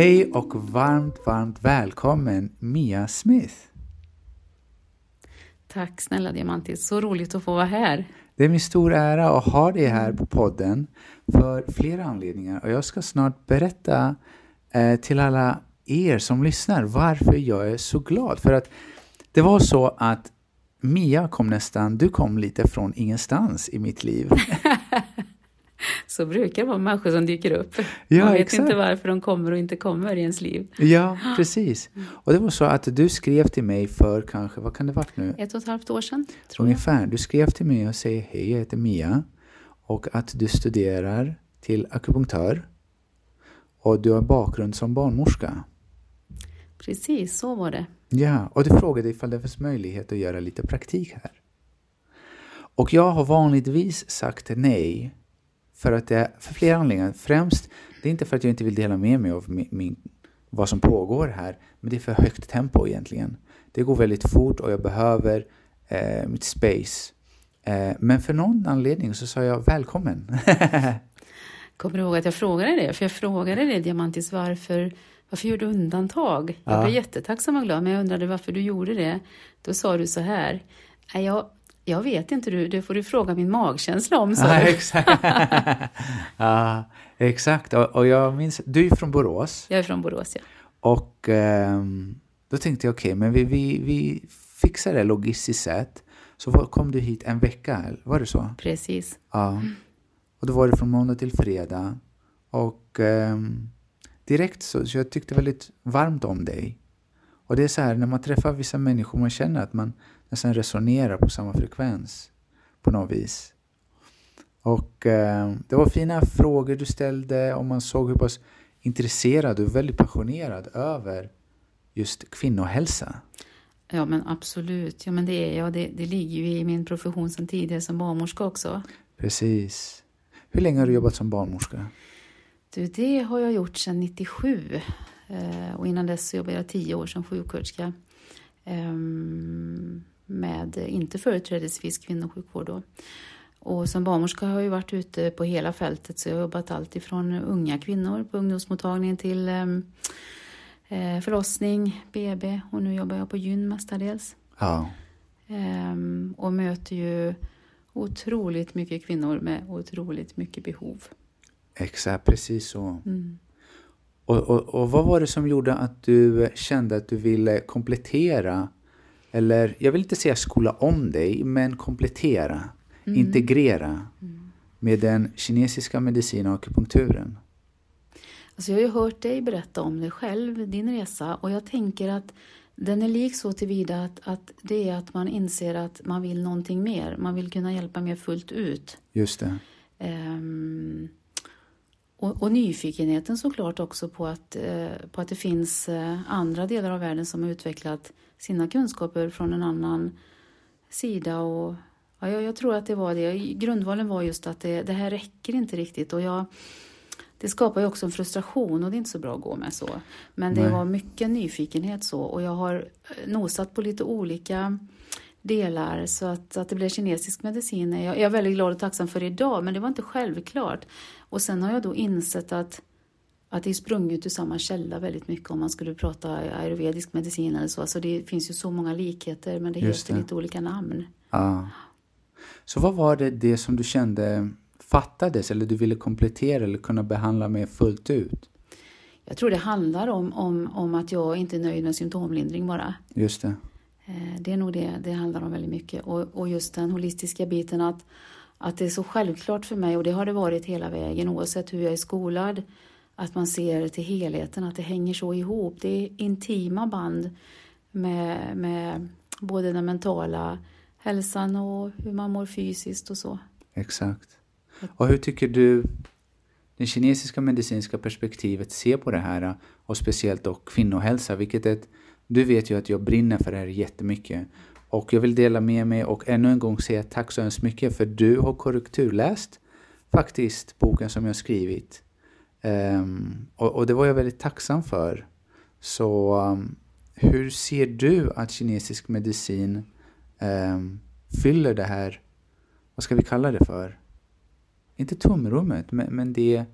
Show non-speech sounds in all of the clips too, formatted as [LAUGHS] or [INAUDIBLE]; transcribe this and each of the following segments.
Hej och varmt, varmt välkommen Mia Smith. Tack snälla Diamantis, så roligt att få vara här. Det är min stora ära att ha dig här på podden för flera anledningar och jag ska snart berätta eh, till alla er som lyssnar varför jag är så glad. För att det var så att Mia kom nästan, du kom lite från ingenstans i mitt liv. [LAUGHS] Så brukar det vara människor som dyker upp. Ja, Man vet exakt. inte varför de kommer och inte kommer i ens liv. Ja, [GASPS] precis. Och det var så att du skrev till mig för kanske, vad kan det varit nu? Ett och ett halvt år sedan, tror jag. Ungefär. Du skrev till mig och säger hej, jag heter Mia och att du studerar till akupunktör och du har bakgrund som barnmorska. Precis, så var det. Ja, och du frågade ifall det finns möjlighet att göra lite praktik här. Och jag har vanligtvis sagt nej för att det för flera anledningar. Främst, det är inte för att jag inte vill dela med mig av min, min, vad som pågår här, men det är för högt tempo egentligen. Det går väldigt fort och jag behöver eh, mitt space. Eh, men för någon anledning så sa jag välkommen. [LAUGHS] Kommer du ihåg att jag frågade det? För jag frågade det, Diamantis, varför, varför gör du undantag? Jag Ja. blev jättetacksam och glad, men jag undrade varför du gjorde det. Då sa du så här, "Nej, jag, jag vet inte, du, det får du fråga min magkänsla om, sa ja, [LAUGHS] exakt. ja, exakt. Och, och jag minns, du är från Borås. Jag är från Borås, ja. Och ehm, då tänkte jag okej, men vi, vi, vi fixar det logistiskt sett. Så kom du hit en vecka, var det så? Precis. Ja. Och då var det från måndag till fredag. Och ehm, direkt så, så jag tyckte väldigt varmt om dig. Och det är så här, när man träffar vissa människor, man känner att man nästan resonerar på samma frekvens. På något vis. Och ehm, det var fina frågor du ställde och man såg hur pass intresserad och väldigt passionerad över just kvinnohälsa. Ja, men absolut. Ja, men det är jag. Det, det ligger ju i min profession sedan tidigare som barnmorska också. Precis. Hur länge har du jobbat som barnmorska? Du, det har jag gjort sedan 97. Eh, och innan dess så jobbade jag tio år som sjuksköterska. Ehm, med inte företrädesvis kvinnosjukvård då. Och som barnmorska har jag ju varit ute på hela fältet så jag har jobbat allt ifrån unga kvinnor på ungdomsmottagningen till ehm, eh, förlossning, BB och nu jobbar jag på gyn mestadels. Ja. Ehm, och möter ju otroligt mycket kvinnor med otroligt mycket behov. Exakt, precis så. Mm. Och, och, och vad var det som gjorde att du kände att du ville komplettera, eller jag vill inte säga skola om dig, men komplettera, integrera med den kinesiska medicinen och akupunkturen? Alltså jag har ju hört dig berätta om dig själv, din resa, och jag tänker att den är lik så tillvida att, att det är att man inser att man vill någonting mer. Man vill kunna hjälpa mer fullt ut. Just det. Ehm, och, och nyfikenheten såklart också på att, eh, på att det finns eh, andra delar av världen som har utvecklat sina kunskaper från en annan sida. Och, ja, jag, tror att det var det. Grundvalen var just att det, det här räcker inte riktigt. Och jag, det skapar ju också en frustration och det är inte så bra att gå med så. Men det Nej. var mycket nyfikenhet så och jag har eh, nosat på lite olika delar så att, att det blev kinesisk medicin är jag, jag är väldigt glad och tacksam för idag men det var inte självklart. Och sen har jag då insett att, att det är sprunget ur samma källa väldigt mycket om man skulle prata ayurvedisk medicin eller så. Alltså det finns ju så många likheter men det Just heter det. lite olika namn. Ja. Så vad var det, det som du kände fattades eller du ville komplettera eller kunna behandla med fullt ut? Jag tror det handlar om, om, om att jag inte är nöjd med symptomlindring bara. Just det. Eh, Det är nog det det handlar om väldigt mycket. Och, och just den holistiska biten att, att det är så självklart för mig och det har det varit hela vägen oavsett hur jag är skolad. Att man ser till helheten, att det hänger så ihop. Det är intima band med, med både den mentala hälsan och hur man mår fysiskt och så. Exakt. Och hur tycker du det kinesiska medicinska perspektivet ser på det här och speciellt då kvinnohälsa, vilket är ett, du vet ju att jag brinner för det här jättemycket. Och jag vill dela med mig och ännu en gång säga tack så hemskt mycket för du har korrekturläst faktiskt boken som jag skrivit. Um, och, och det var jag väldigt tacksam för. Så um, hur ser du att kinesisk medicin um, fyller det här, vad ska vi kalla det för? Inte tomrummet, men, men det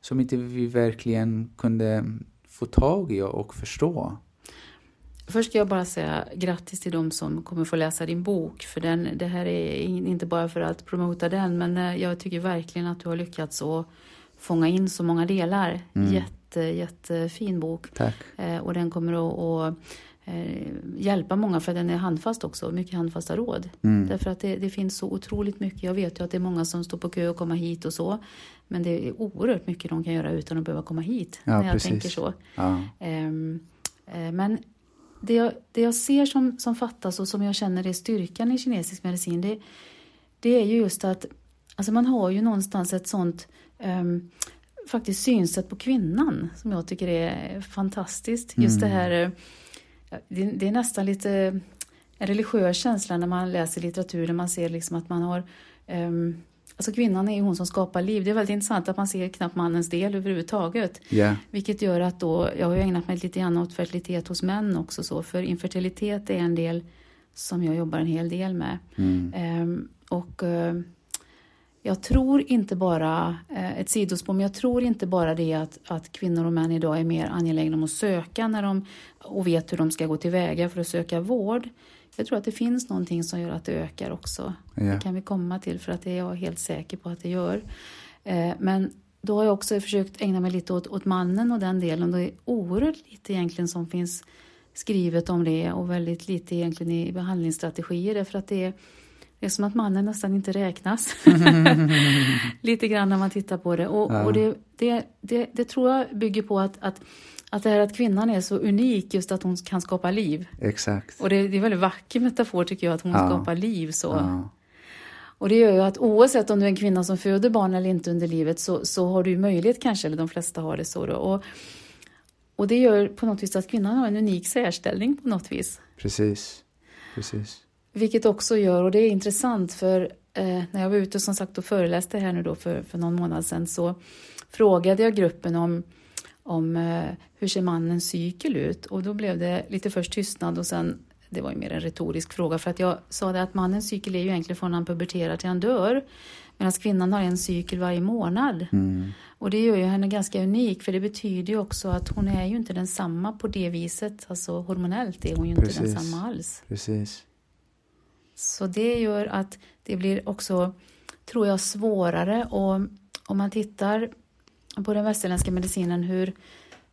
som inte vi verkligen kunde få tag i och förstå? Först ska jag bara säga grattis till de som kommer få läsa din bok. För den, det här är inte bara för att promota den, men eh, jag tycker verkligen att du har lyckats att fånga in så många delar. Mm. Jätte, jättefin bok. Tack. Eh, och den kommer att, att eh, hjälpa många för den är handfast också, mycket handfasta råd. Mm. Därför att det, det, finns så otroligt mycket. Jag vet ju att det är många som står på kö och komma hit och så. Men det är oerhört mycket de kan göra utan att behöva komma hit. Ja, när jag precis. tänker så. Ja. Um, uh, men det jag, det jag ser som, som fattas och som jag känner är styrkan i kinesisk medicin det, det är ju just att alltså man har ju någonstans ett sånt faktiskt synsätt på kvinnan som jag tycker är fantastiskt. Just mm. det här, det, det, är nästan lite en religiös känsla när man läser litteratur där man ser liksom att man har um, Alltså kvinnan är ju hon som skapar liv. Det är väldigt intressant att man ser knappt mannens del överhuvudtaget. Yeah. Vilket gör att då, jag har ju ägnat mig lite grann åt fertilitet hos män också så, för infertilitet är en del som jag jobbar en hel del med. Mm. Um, och uh, jag tror inte bara, uh, ett sidospår, men jag tror inte bara det att, att kvinnor och män idag är mer angelägna om att söka när de, och vet hur de ska gå tillväga för att söka vård. Jag tror att det finns någonting som gör att det ökar också. Ja. Det kan vi komma till för att det är jag helt säker på att det gör. Eh, men då har jag också försökt ägna mig lite åt, åt mannen och den delen. Det är oerhört lite egentligen som finns skrivet om det och väldigt lite egentligen i behandlingsstrategier därför att det är, det är som att mannen nästan inte räknas. [LAUGHS] lite grann när man tittar på det. Och, ja. och det, det, det, det, tror jag bygger på att, att att det här att kvinnan är så unik just att hon kan skapa liv. Exakt. Och det, det är en väldigt vacker metafor tycker jag att hon ja. skapar liv så. Ja. Och det gör ju att oavsett om du är en kvinna som föder barn eller inte under livet så, så har du möjlighet kanske, eller de flesta har det så då. Och, och det gör på något vis att kvinnan har en unik särställning på något vis. Precis. Precis. Vilket också gör, och det är intressant för eh, när jag var ute som sagt och föreläste här nu då för, för någon månad sedan så frågade jag gruppen om om eh, hur ser mannens cykel ut? Och då blev det lite först tystnad och sen, det var ju mer en retorisk fråga för att jag sa det att mannens cykel är ju egentligen från han puberterar till han dör. Medan kvinnan har en cykel varje månad. Mm. Och det gör ju henne ganska unik för det betyder ju också att hon är ju inte densamma på det viset. Alltså hormonellt är hon ju Precis. inte densamma alls. Precis. Så det gör att det blir också, tror jag, svårare och om man tittar på den västerländska medicinen hur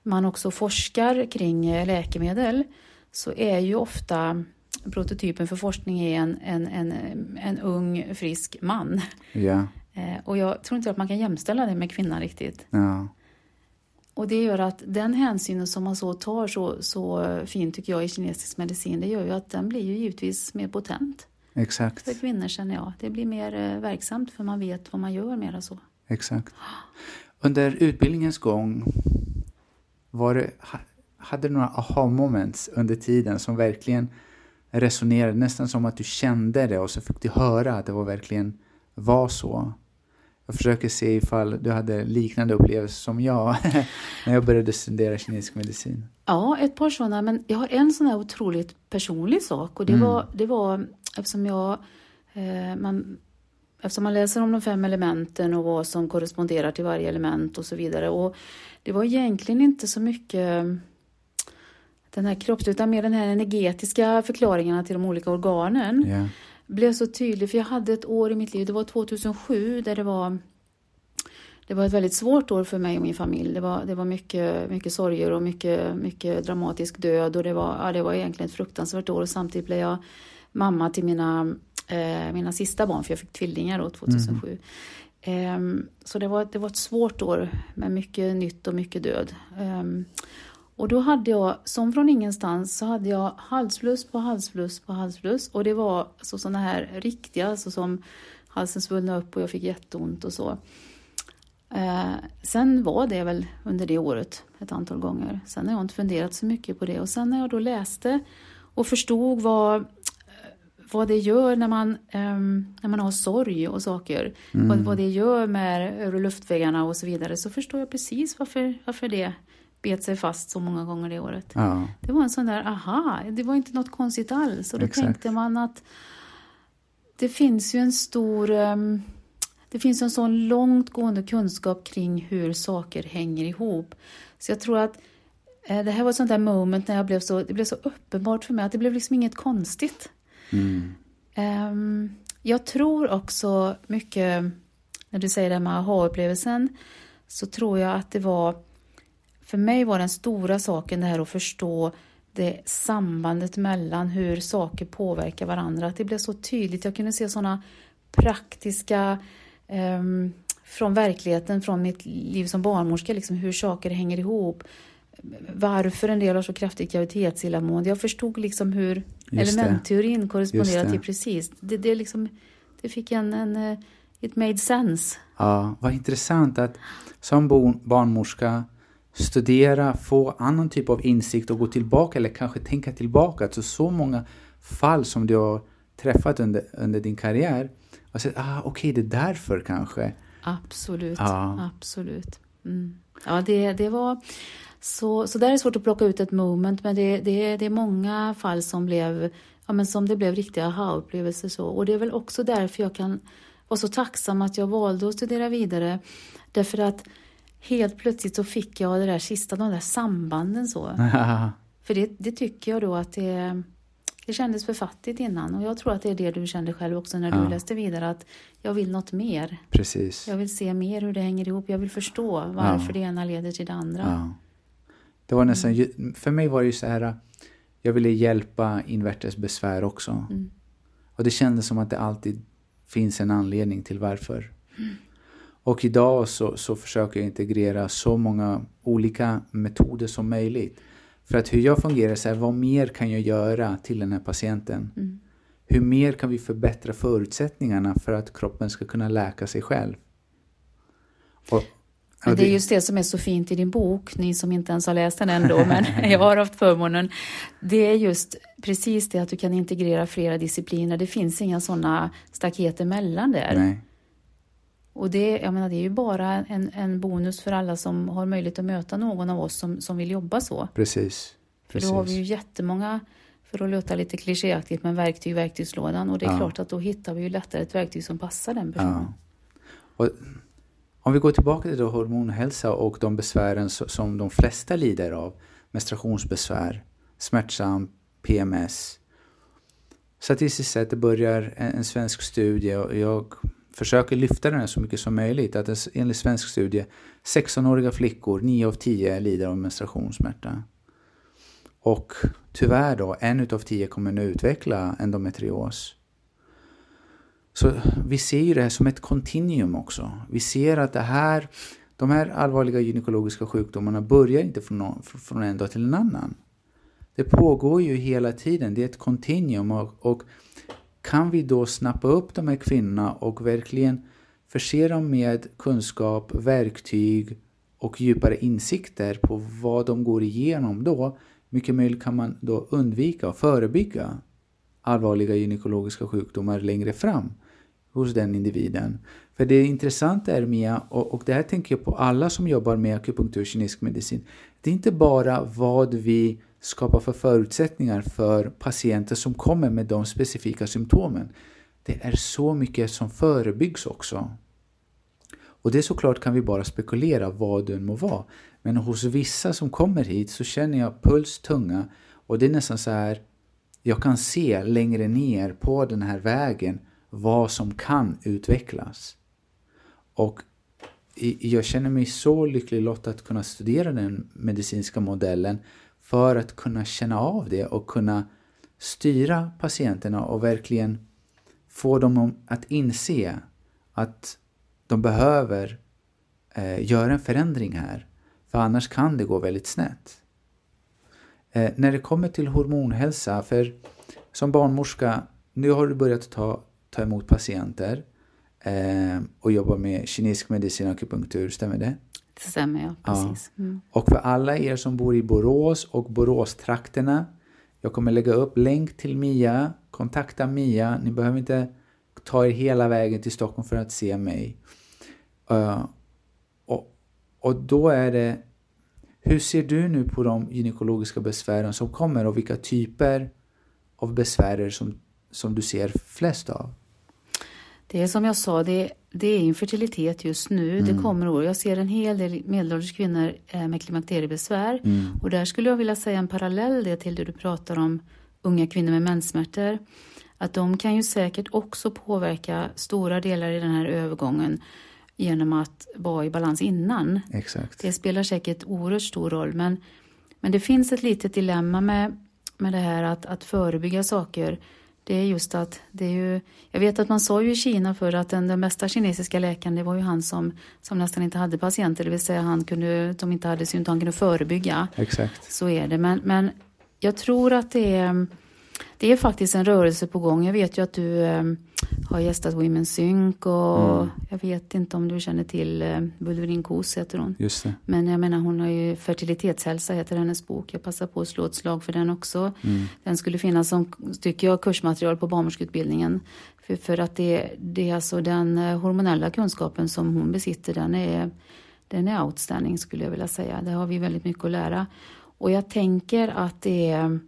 man också forskar kring läkemedel så är ju ofta prototypen för forskning är en, en, en, en ung frisk man. Ja. Eh, och jag tror inte att man kan jämställa det med kvinnan riktigt. Ja. Och det gör att den hänsynen som man så tar så, så fint tycker jag i kinesisk medicin, det gör ju att den blir ju givetvis mer potent. Exakt. För kvinnor känner jag. Det blir mer eh, verksamt för man vet vad man gör mera så. Exakt. Under utbildningens gång, var det, hade du några aha moments under tiden som verkligen resonerade, nästan som att du kände det och så fick du höra att det var verkligen var så? Jag försöker se ifall du hade liknande upplevelser som jag [LAUGHS] när jag började studera kinesisk medicin. Ja, ett par sådana, men jag har en sån här otroligt personlig sak och det, mm. var, det var eftersom jag eh, man, eftersom man läser om de fem elementen och vad som korresponderar till varje element och så vidare. Och det var egentligen inte så mycket den här kropps utan mer den här energetiska förklaringarna till de olika organen. Yeah. Blev så tydlig, för jag hade ett år i mitt liv, det var 2007, där det var det var ett väldigt svårt år för mig och min familj. Det var, det var mycket, mycket sorger och mycket, mycket dramatisk död och det var, ja, det var egentligen ett fruktansvärt år och samtidigt blev jag mamma till mina eh, mina sista barn, för jag fick tvillingar då 2007. Mm. Eh, så det var, det var ett svårt år med mycket nytt och mycket död. Eh, och då hade jag, som från ingenstans, så hade jag halsfluss på halsfluss på halsfluss. Och det var alltså sådana här riktiga, alltså som halsen svullnade upp och jag fick jätteont och så. Eh, sen var det väl under det året ett antal gånger. Sen har jag inte funderat så mycket på det. Och sen när jag då läste och förstod vad vad det gör när man, um, när man har sorg och saker. Mm. Vad, vad det gör med luftvägarna och så vidare. Så förstår jag precis varför, varför det bet sig fast så många gånger det året. Ja. Det var en sån där, aha, det var inte något konstigt alls. Och då Exakt. tänkte man att det finns ju en stor um, det finns en sån långtgående kunskap kring hur saker hänger ihop. Så jag tror att Eh, det här var ett sånt där moment när jag blev så, det blev så uppenbart för mig att det blev liksom inget konstigt. Mm. Um, jag tror också mycket, när du säger det här med aha-upplevelsen, så tror jag att det var, för mig var den stora saken det här att förstå det sambandet mellan hur saker påverkar varandra. Att det blev så tydligt. Jag kunde se sådana praktiska um, från verkligheten, från mitt liv som barnmorska, liksom hur saker hänger ihop. Varför en del har så kraftigt graviditetsillamående. Jag förstod liksom hur Just elementteorin korresponderar till precis. Det, det, liksom, det fick en, en... Eh, it made sense. Ja, vad intressant att som barnmorska studera, få annan typ av insikt och gå tillbaka eller kanske tänka tillbaka. Alltså så många fall som du har träffat under, under din karriär. Och sett, ah, okej, okay, det är därför kanske. Absolut, ja. absolut. Mm. Ja, det, det var... Så, så där är det svårt att plocka ut ett moment, men det, det, det är många fall som blev, ja, men som det blev riktiga aha-upplevelser. Så. Och det är väl också därför jag kan vara så tacksam att jag valde att studera vidare. Därför att helt plötsligt så fick jag det där sista, de där sambanden så. [LAUGHS] För det, det tycker jag då att det det kändes för fattigt innan och jag tror att det är det du kände själv också när du läste vidare att jag vill något mer. Precis. Jag vill se mer hur det hänger ihop. Jag vill förstå varför ja. det ena leder till det andra. Ja. Det var nästan, mm. för mig var det ju så här, jag ville hjälpa invärtes besvär också. Mm. Och det kändes som att det alltid finns en anledning till varför. Mm. Och idag så, så försöker jag integrera så många olika metoder som möjligt. För att hur jag fungerar så här, vad mer kan jag göra till den här patienten? Mm. Hur mer kan vi förbättra förutsättningarna för att kroppen ska kunna läka sig själv? Och, men det är just det som är så fint i din bok, ni som inte ens har läst den ändå, men [LAUGHS] jag har haft förmånen. Det är just precis det att du kan integrera flera discipliner. Det finns inga sådana staket emellan där. Nej. Och det, jag menar, det är ju bara en, en bonus för alla som har möjlighet att möta någon av oss som, som vill jobba så. Precis. För då har vi ju jättemånga, för att låta lite klichéaktigt, men verktyg i verktygslådan. Och det är ja. klart att då hittar vi ju lättare ett verktyg som passar den personen. Ja. Och om vi går tillbaka till då hormonhälsa och de besvären som de flesta lider av, menstruationsbesvär, smärtsam, PMS. Statistiskt sett det börjar en, svensk studie och jag försöker lyfta den här så mycket som möjligt. Att enligt svensk studie 16-åriga flickor, 9 av 10 lider av menstruationssmärta. Och tyvärr då, en utav 10 kommer nu utveckla endometrios. Så vi ser ju det här som ett kontinuum också. Vi ser att det här, de här allvarliga gynekologiska sjukdomarna börjar inte från, någon, från en dag till en annan. Det pågår ju hela tiden, det är ett kontinuum och, och kan vi då snappa upp de här kvinnorna och verkligen förse dem med kunskap, verktyg och djupare insikter på vad de går igenom då, mycket möjligt kan man då undvika och förebygga allvarliga gynekologiska sjukdomar längre fram hos den individen. För det intressanta är Mia, och, och det här tänker jag på alla som jobbar med akupunktur kinesisk medicin, det är inte bara vad vi skapar för förutsättningar för patienter som kommer med de specifika symptomen. Det är så mycket som förebyggs också. Och det såklart kan vi bara spekulera vad det må vara. Men hos vissa som kommer hit så känner jag puls tunga och det är nästan så här jag kan se längre ner på den här vägen vad som kan utvecklas. Och jag känner mig så lycklig lottad att kunna studera den medicinska modellen för att kunna känna av det och kunna styra patienterna och verkligen få dem att inse att de behöver eh, göra en förändring här. För annars kan det gå väldigt snett. Eh, när det kommer till hormonhälsa, för som barnmorska, nu har du börjat ta, ta emot patienter eh, och jobba med kinesisk medicin och akupunktur, stämmer det? Det stämmer, ja. Precis. Ja. Mm. Och för alla er som bor i Borås och Boråstrakterna, jag kommer lägga upp länk till Mia. Kontakta Mia. Ni behöver inte ta er hela vägen till Stockholm för att se mig. Uh, och, och då är det, hur ser du nu på de gynekologiska besvären som kommer och vilka typer av besvär som, som du ser flest av? Det är som jag sa, det, det är infertilitet just nu. Mm. Det kommer år. Jag ser en hel del medelålders kvinnor eh, med klimakteriebesvär. Mm. Och där skulle jag vilja säga en parallell det till det du pratar om unga kvinnor med menssmärtor. Att de kan ju säkert också påverka stora delar i den här övergången genom att vara i balans innan. Exakt. Det spelar säkert oerhört stor roll men, men det finns ett litet dilemma med, med det här att, att förebygga saker. Det är just att det är ju, jag vet att man sa ju i Kina för att den, den bästa kinesiska läkaren det var ju han som, som nästan inte hade patienter, det vill säga han kunde, de inte hade symptom, han kunde förebygga. Exakt. Så är det, men, men jag tror att det är, det är faktiskt en rörelse på gång. Jag vet ju att du eh, har gästat Women's Sync och Mm. jag vet inte om du känner till eh, Bulverin Kos heter hon. Just det. Men jag menar hon har ju Fertilitetshälsa heter hennes bok. Jag passar på att slå ett slag för den också. Mm. Den skulle finnas som, tycker jag, kursmaterial på barnmorskeutbildningen. För, för att det, det är alltså den eh, hormonella kunskapen som hon besitter, den är, den är outstanding skulle jag vilja säga. Där har vi väldigt mycket att lära. Och jag tänker att det är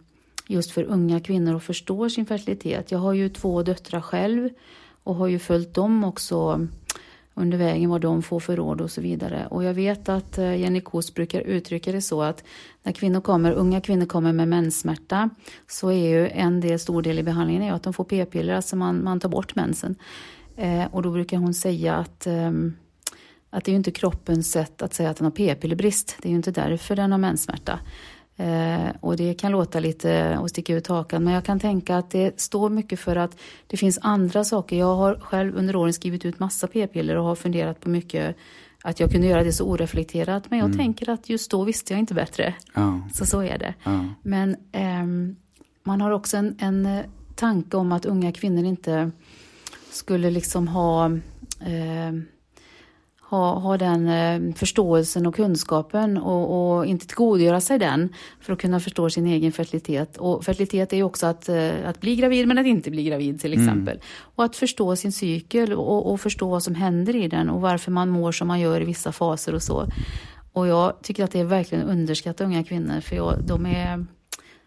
just för unga kvinnor att förstå sin fertilitet. Jag har ju två döttrar själv och har ju följt dem också under vägen vad de får för råd och så vidare. Och jag vet att eh, Jenny Kos brukar uttrycka det så att när kvinnor kommer, unga kvinnor kommer med menssmärta så är ju en del, stor del i behandlingen är att de får p-piller, alltså man, man tar bort mensen. Eh, och då brukar hon säga att eh, att det är ju inte kroppens sätt att säga att den har p-pillerbrist. Det är ju inte därför den har menssmärta. Eh, och det kan låta lite och sticka ut hakan, men jag kan tänka att det står mycket för att det finns andra saker. Jag har själv under åren skrivit ut massa p-piller och har funderat på mycket att jag kunde göra det så oreflekterat. Men jag Mm. tänker att just då visste jag inte bättre. Ja. Så så är det. ja. Men ehm, man har också en, en eh, tanke om att unga kvinnor inte skulle liksom ha, ehm, ha, ha den eh, förståelsen och kunskapen och, och inte tillgodogöra sig den för att kunna förstå sin egen fertilitet. Och fertilitet är ju också att, eh, att bli gravid men att inte bli gravid till Mm. exempel. Och att förstå sin cykel och, och förstå vad som händer i den och varför man mår som man gör i vissa faser och så. Och jag tycker att det är verkligen underskatta unga kvinnor för jag, de är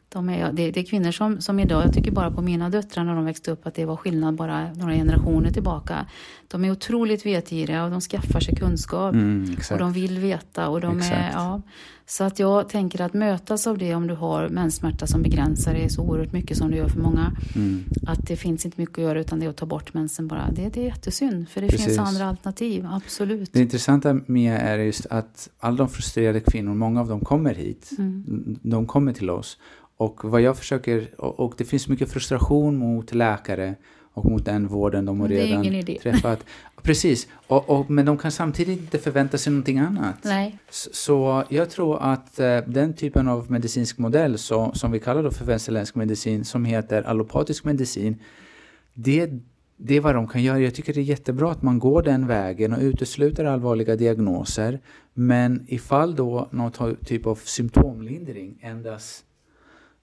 de är, det, det är kvinnor som, som idag, jag tycker bara på mina döttrar när de växte upp att det var skillnad bara några generationer tillbaka. De är otroligt vetgiriga och de skaffar sig kunskap Mm, och de vill veta. Och de är, ja, så att jag tänker att mötas av det om du har menssmärta som begränsar dig så oerhört mycket som det gör för många. Mm. Att det finns inte mycket att göra utan det är att ta bort mensen bara. Det, det är jättesynd för det Precis. finns andra alternativ, absolut. Det intressanta Mia är just att alla de frustrerade kvinnor, många av dem kommer hit. Mm. De kommer till oss. Och vad jag försöker, och, och det finns mycket frustration mot läkare och mot den vården de har redan träffat. [LAUGHS] Precis, och, och, men de kan samtidigt inte förvänta sig någonting annat. Nej, Så, jag tror att eh, den typen av medicinsk modell så, som vi kallar då för västerländsk medicin, som heter allopatisk medicin, det, det är vad de kan göra. Jag tycker det är jättebra att man går den vägen och utesluter allvarliga diagnoser. Men ifall då någon ty- typ av symptomlindring endast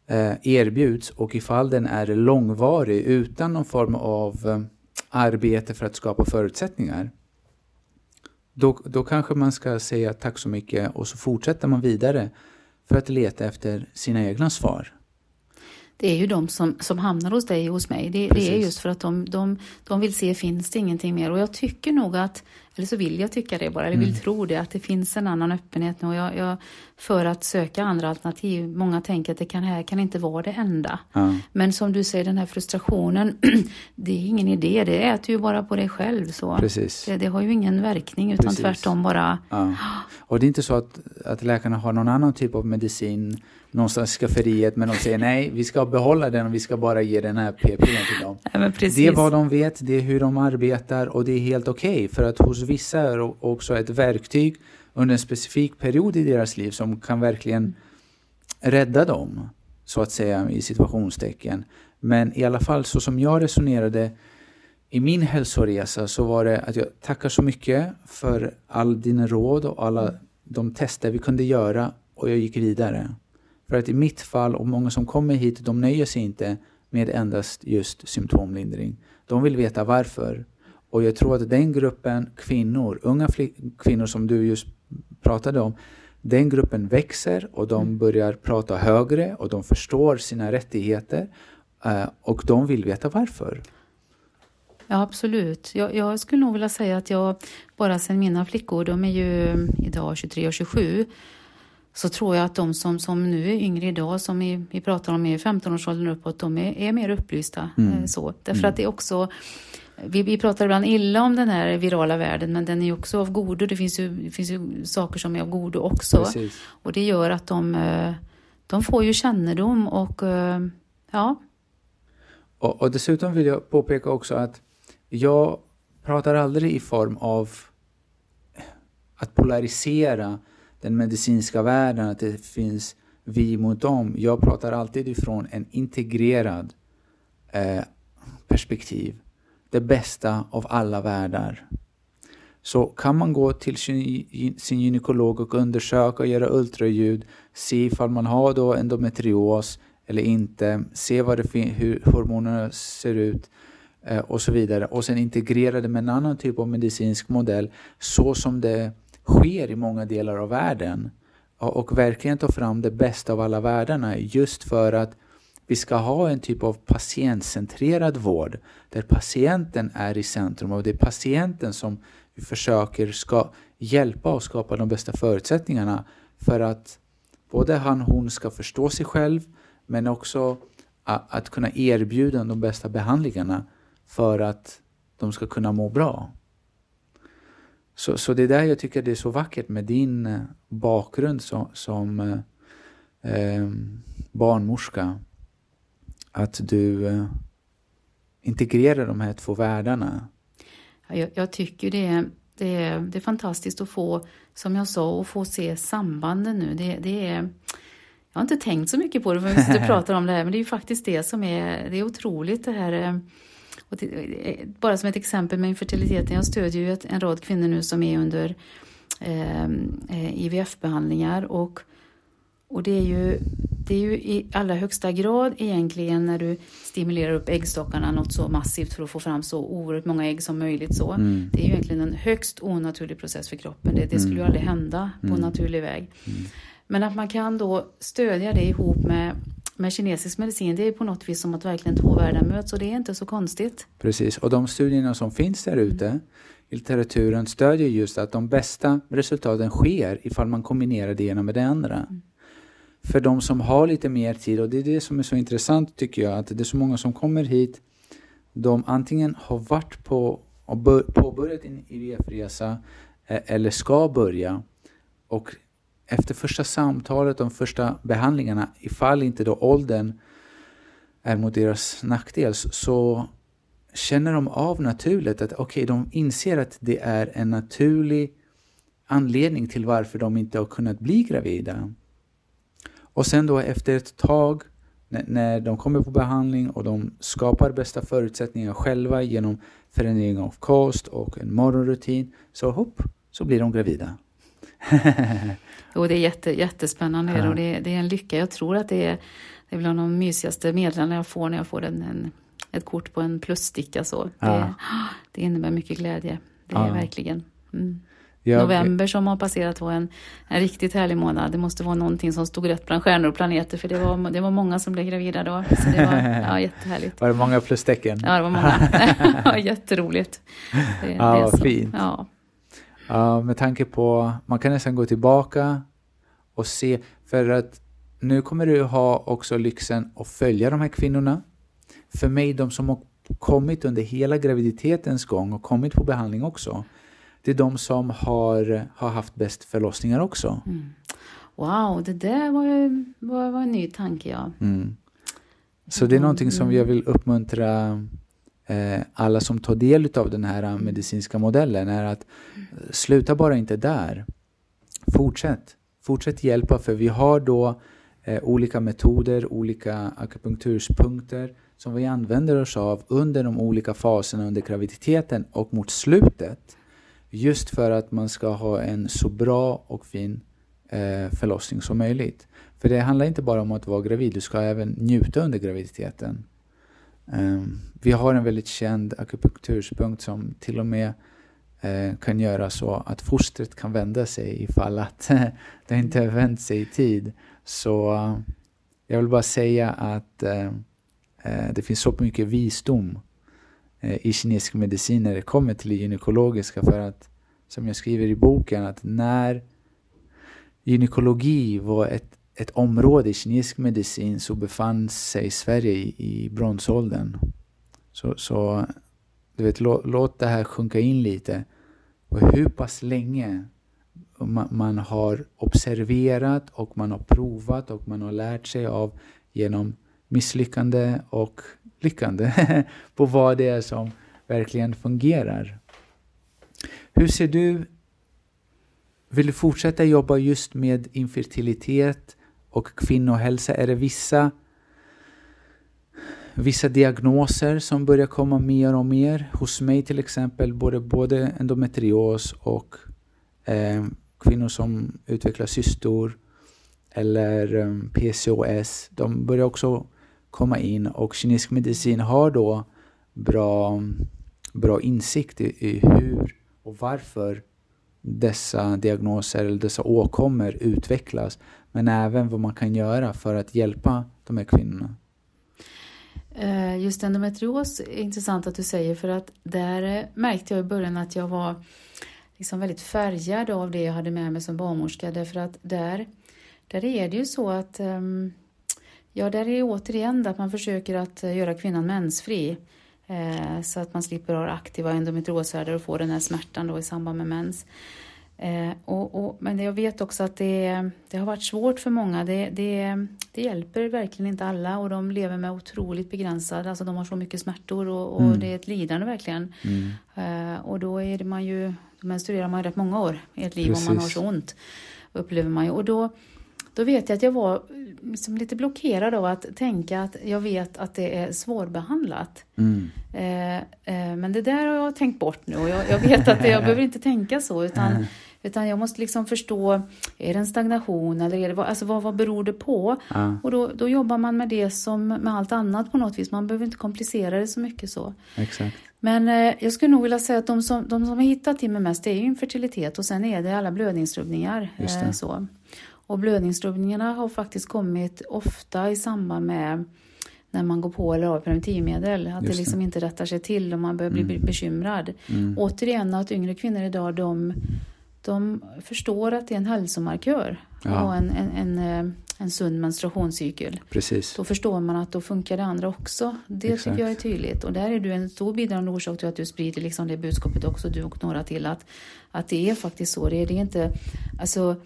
Eh, erbjuds och ifall den är långvarig utan någon form av eh, arbete för att skapa förutsättningar. Då, då kanske man ska säga tack så mycket och så fortsätter man vidare för att leta efter sina egna svar det är ju de som, som hamnar hos dig och hos mig. Det, det är just för att de, de, de vill se, finns det ingenting mer? Och jag tycker nog att, eller så vill jag tycka det bara, eller vill Mm. tro det, att det finns en annan öppenhet nu. Och jag, jag, för att söka andra alternativ, många tänker att det kan, här kan inte vara det enda. Ja, Men som du säger, den här frustrationen, [CLEARS THROAT] det är ingen idé, det äter ju bara på dig själv. Så. precis. Det, det har ju ingen verkning, utan Precis. tvärtom bara, Ja. Och det är inte så att, att läkarna har någon annan typ av medicin någonstans i skafferiet men de säger nej, vi ska behålla den och vi ska bara ge den här p-pillren till dem. ja. Det är vad de vet, det är hur de arbetar och det är helt okej för att hos vissa är det också ett verktyg under en specifik period i deras liv som kan verkligen rädda dem, så att säga i situationstecken. Men i alla fall så som jag resonerade i min hälsoresa så var det att jag tackar så mycket för all din råd och alla de tester vi kunde göra och jag gick vidare. För att i mitt fall och många som kommer hit, de nöjer sig inte med endast just symptomlindring. De vill veta varför. Och jag tror att den gruppen kvinnor, unga kvinnor som du just pratade om, den gruppen växer och de börjar prata högre och de förstår sina rättigheter eh, och de vill veta varför. Ja, absolut. Jag, jag, skulle nog vilja säga att jag bara sedan mina flickor, de är ju idag 23 och 27, så tror jag att de som, som nu är yngre idag, som vi, vi pratar om i 15-årsåldern uppåt, de är, är mer upplysta. Mm. Eh, så. Därför mm. att det är också vi, vi pratar ibland illa om den här virala världen men den är ju också av godo. Det finns ju, det finns ju saker som är av godo också. Precis. Och det gör att de, eh, de får ju kännedom och eh, ja. Och, och dessutom vill jag påpeka också att jag pratar aldrig i form av att polarisera den medicinska världen, att det finns vi mot dem. Jag pratar alltid ifrån en integrerad eh, perspektiv. Det bästa av alla världar. Så kan man gå till sin, gynekolog och undersöka och göra ultraljud, se ifall man har då endometrios eller inte, se vad det hur hormonerna ser ut eh, och så vidare. Och sen integrera det med en annan typ av medicinsk modell så som det sker i många delar av världen. Och, verkligen ta fram det bästa av alla världarna just för att vi ska ha en typ av patientcentrerad vård där patienten är i centrum och det är patienten som vi försöker ska hjälpa och skapa de bästa förutsättningarna för att både han och hon ska förstå sig själv men också att kunna erbjuda de bästa behandlingarna för att de ska kunna må bra. Så, så det är där jag tycker det är så vackert med din eh, bakgrund som, som eh, eh, barnmorska. Att du eh, integrerar de här två världarna. Jag, jag tycker det är, det, är, det är fantastiskt att få, som jag sa, att få se sambanden nu. Det, det är, jag har inte tänkt så mycket på det för vi [LAUGHS] pratar om det här, men det är ju faktiskt det som är, det är otroligt det här eh, Eh, bara som ett exempel med infertiliteten, jag stödjer ju en rad kvinnor nu som är under ehm, eh, IVF-behandlingar och, och det, är ju, det är ju i allra högsta grad egentligen när du stimulerar upp äggstockarna något så massivt för att få fram så oerhört många ägg som möjligt. Så. Mm. Det är ju egentligen en högst onaturlig process för kroppen. Det, det skulle ju mm. aldrig hända på mm. naturlig väg. Mm. Men att man kan då stödja det ihop med med kinesisk medicin, det är på något vis som att verkligen två världar möts och det är inte så konstigt. Precis, och de studierna som finns där ute i litteraturen stödjer just att de bästa resultaten sker ifall man kombinerar det ena med det andra. Mm. För de som har lite mer tid, och det är det som är så intressant tycker jag, att det är så många som kommer hit, de antingen har varit på och påbörjat en IVF-resa eh, eller ska börja och efter första samtalet, de första behandlingarna, ifall inte då åldern är mot deras nackdel, så känner de av naturligt att okej, okay, de inser att det är en naturlig anledning till varför de inte har kunnat bli gravida. Och sen då efter ett tag, när de kommer på behandling och de skapar bästa förutsättningar själva genom förändring av kost och en morgonrutin, så hopp, så blir de gravida. [LAUGHS] Jo, det är jätte, jättespännande ja. och det, det, är en lycka. Jag tror att det är, det är bland de mysigaste meddelandena jag får när jag får en, en, ett kort på en plussticka. Så. Ja. Det, det innebär mycket glädje. Det är verkligen. Mm. Jag, November som har passerat var en, en riktigt härlig månad. Det måste vara någonting som stod rätt bland stjärnor och planeter för det var, det var många som blev gravida då. Så det var [LAUGHS] ja, jättehärligt. Var det många plustecken? Ja, det var många. [LAUGHS] Jätteroligt. Det, ja, det fint. Ja. Ja, med tanke på, man kan nästan gå tillbaka och se, för att nu kommer du ha också lyxen att följa de här kvinnorna. För mig, de som har kommit under hela graviditetens gång och kommit på behandling också, det är de som har, har haft bäst förlossningar också. Mm. Wow, det där var, ju, var, var en ny tanke ja. Mm. Så det är någonting som jag vill uppmuntra eh, alla som tar del av den här medicinska modellen är att eh, sluta bara inte där. Fortsätt. Fortsätt hjälpa för vi har då eh, olika metoder, olika akupunkturspunkter som vi använder oss av under de olika faserna under graviditeten och mot slutet. Just för att man ska ha en så bra och fin eh, förlossning som möjligt. För det handlar inte bara om att vara gravid, du ska även njuta under graviditeten. Um, vi har en väldigt känd akupunkturspunkt som till och med Eh, kan göra så att fostret kan vända sig ifall att [LAUGHS] det inte har vänt sig i tid. Så eh, jag vill bara säga att eh, det finns så mycket visdom i kinesisk medicin när det kommer till det gynekologiska för att som jag skriver i boken att när gynekologi var ett, ett område i kinesisk medicin så befann sig Sverige i, i bronsåldern. Så, så du vet, låt, låt det här sjunka in lite. Och hur pass länge man, man, har observerat och man har provat och man har lärt sig av genom misslyckande och lyckande [LAUGHS] på vad det är som verkligen fungerar. Hur ser du, vill du fortsätta jobba just med infertilitet och kvinnohälsa? Är det vissa, vissa diagnoser som börjar komma mer och mer? Hos mig till exempel, både, både endometrios och eh, kvinnor som utvecklar cystor eller eh, PCOS, de börjar också komma in och kinesisk medicin har då bra, bra insikt i, i hur och varför dessa diagnoser eller dessa åkommor utvecklas men även vad man kan göra för att hjälpa de här kvinnorna. Eh, just endometrios är intressant att du säger för att där eh, märkte jag i början att jag var liksom väldigt färgad av det jag hade med mig som barnmorska därför att där, där är det ju så att ehm, Ja, där är återigen att man försöker att eh, göra kvinnan mensfri. Så att man slipper ha aktiva endometrioshärdar och få den här smärtan då i samband med mens. Eh, och, och, men jag vet också att det, det har varit svårt för många. Det, det, det, hjälper verkligen inte alla och de lever med otroligt begränsad, alltså de har så mycket smärtor och, och mm. det är ett lidande verkligen. Mm. Eh, och då är man ju, då menstruerar man rätt många år i ett liv Precis. om man har så ont. Upplever man ju. Och då, då vet jag att jag var liksom lite blockerad av att tänka att jag vet att det är svårbehandlat. Mm. Eh, eh, men det där har jag tänkt bort nu och jag, jag vet att jag behöver inte tänka så utan, mm. [LAUGHS] utan jag måste liksom förstå, är det en stagnation eller är det, alltså vad, vad beror det på? Mm. Och då, då jobbar man med det som med allt annat på något vis, man behöver inte komplicera det så mycket så. Exakt. Men eh, jag skulle nog vilja säga att de som, de som har hittat till mig mest det är ju infertilitet och sen är det alla blödningsrubbningar. Eh, så. Och blödningsrubbningarna har faktiskt kommit ofta i samband med när man går på eller av preventivmedel. Att det liksom inte rättar sig till och man börjar bli mm. bekymrad. Mm. Återigen att yngre kvinnor idag de, de förstår att det är en hälsomarkör ja. ha en, en, en, eh, en sund menstruationscykel. Precis. Då förstår man att då funkar det andra också. Det Exakt. tycker jag är tydligt. Och där är du en stor bidragande orsak till att du sprider liksom det budskapet också, du och några till. Att, att det är faktiskt så. Det är, det är inte, alltså,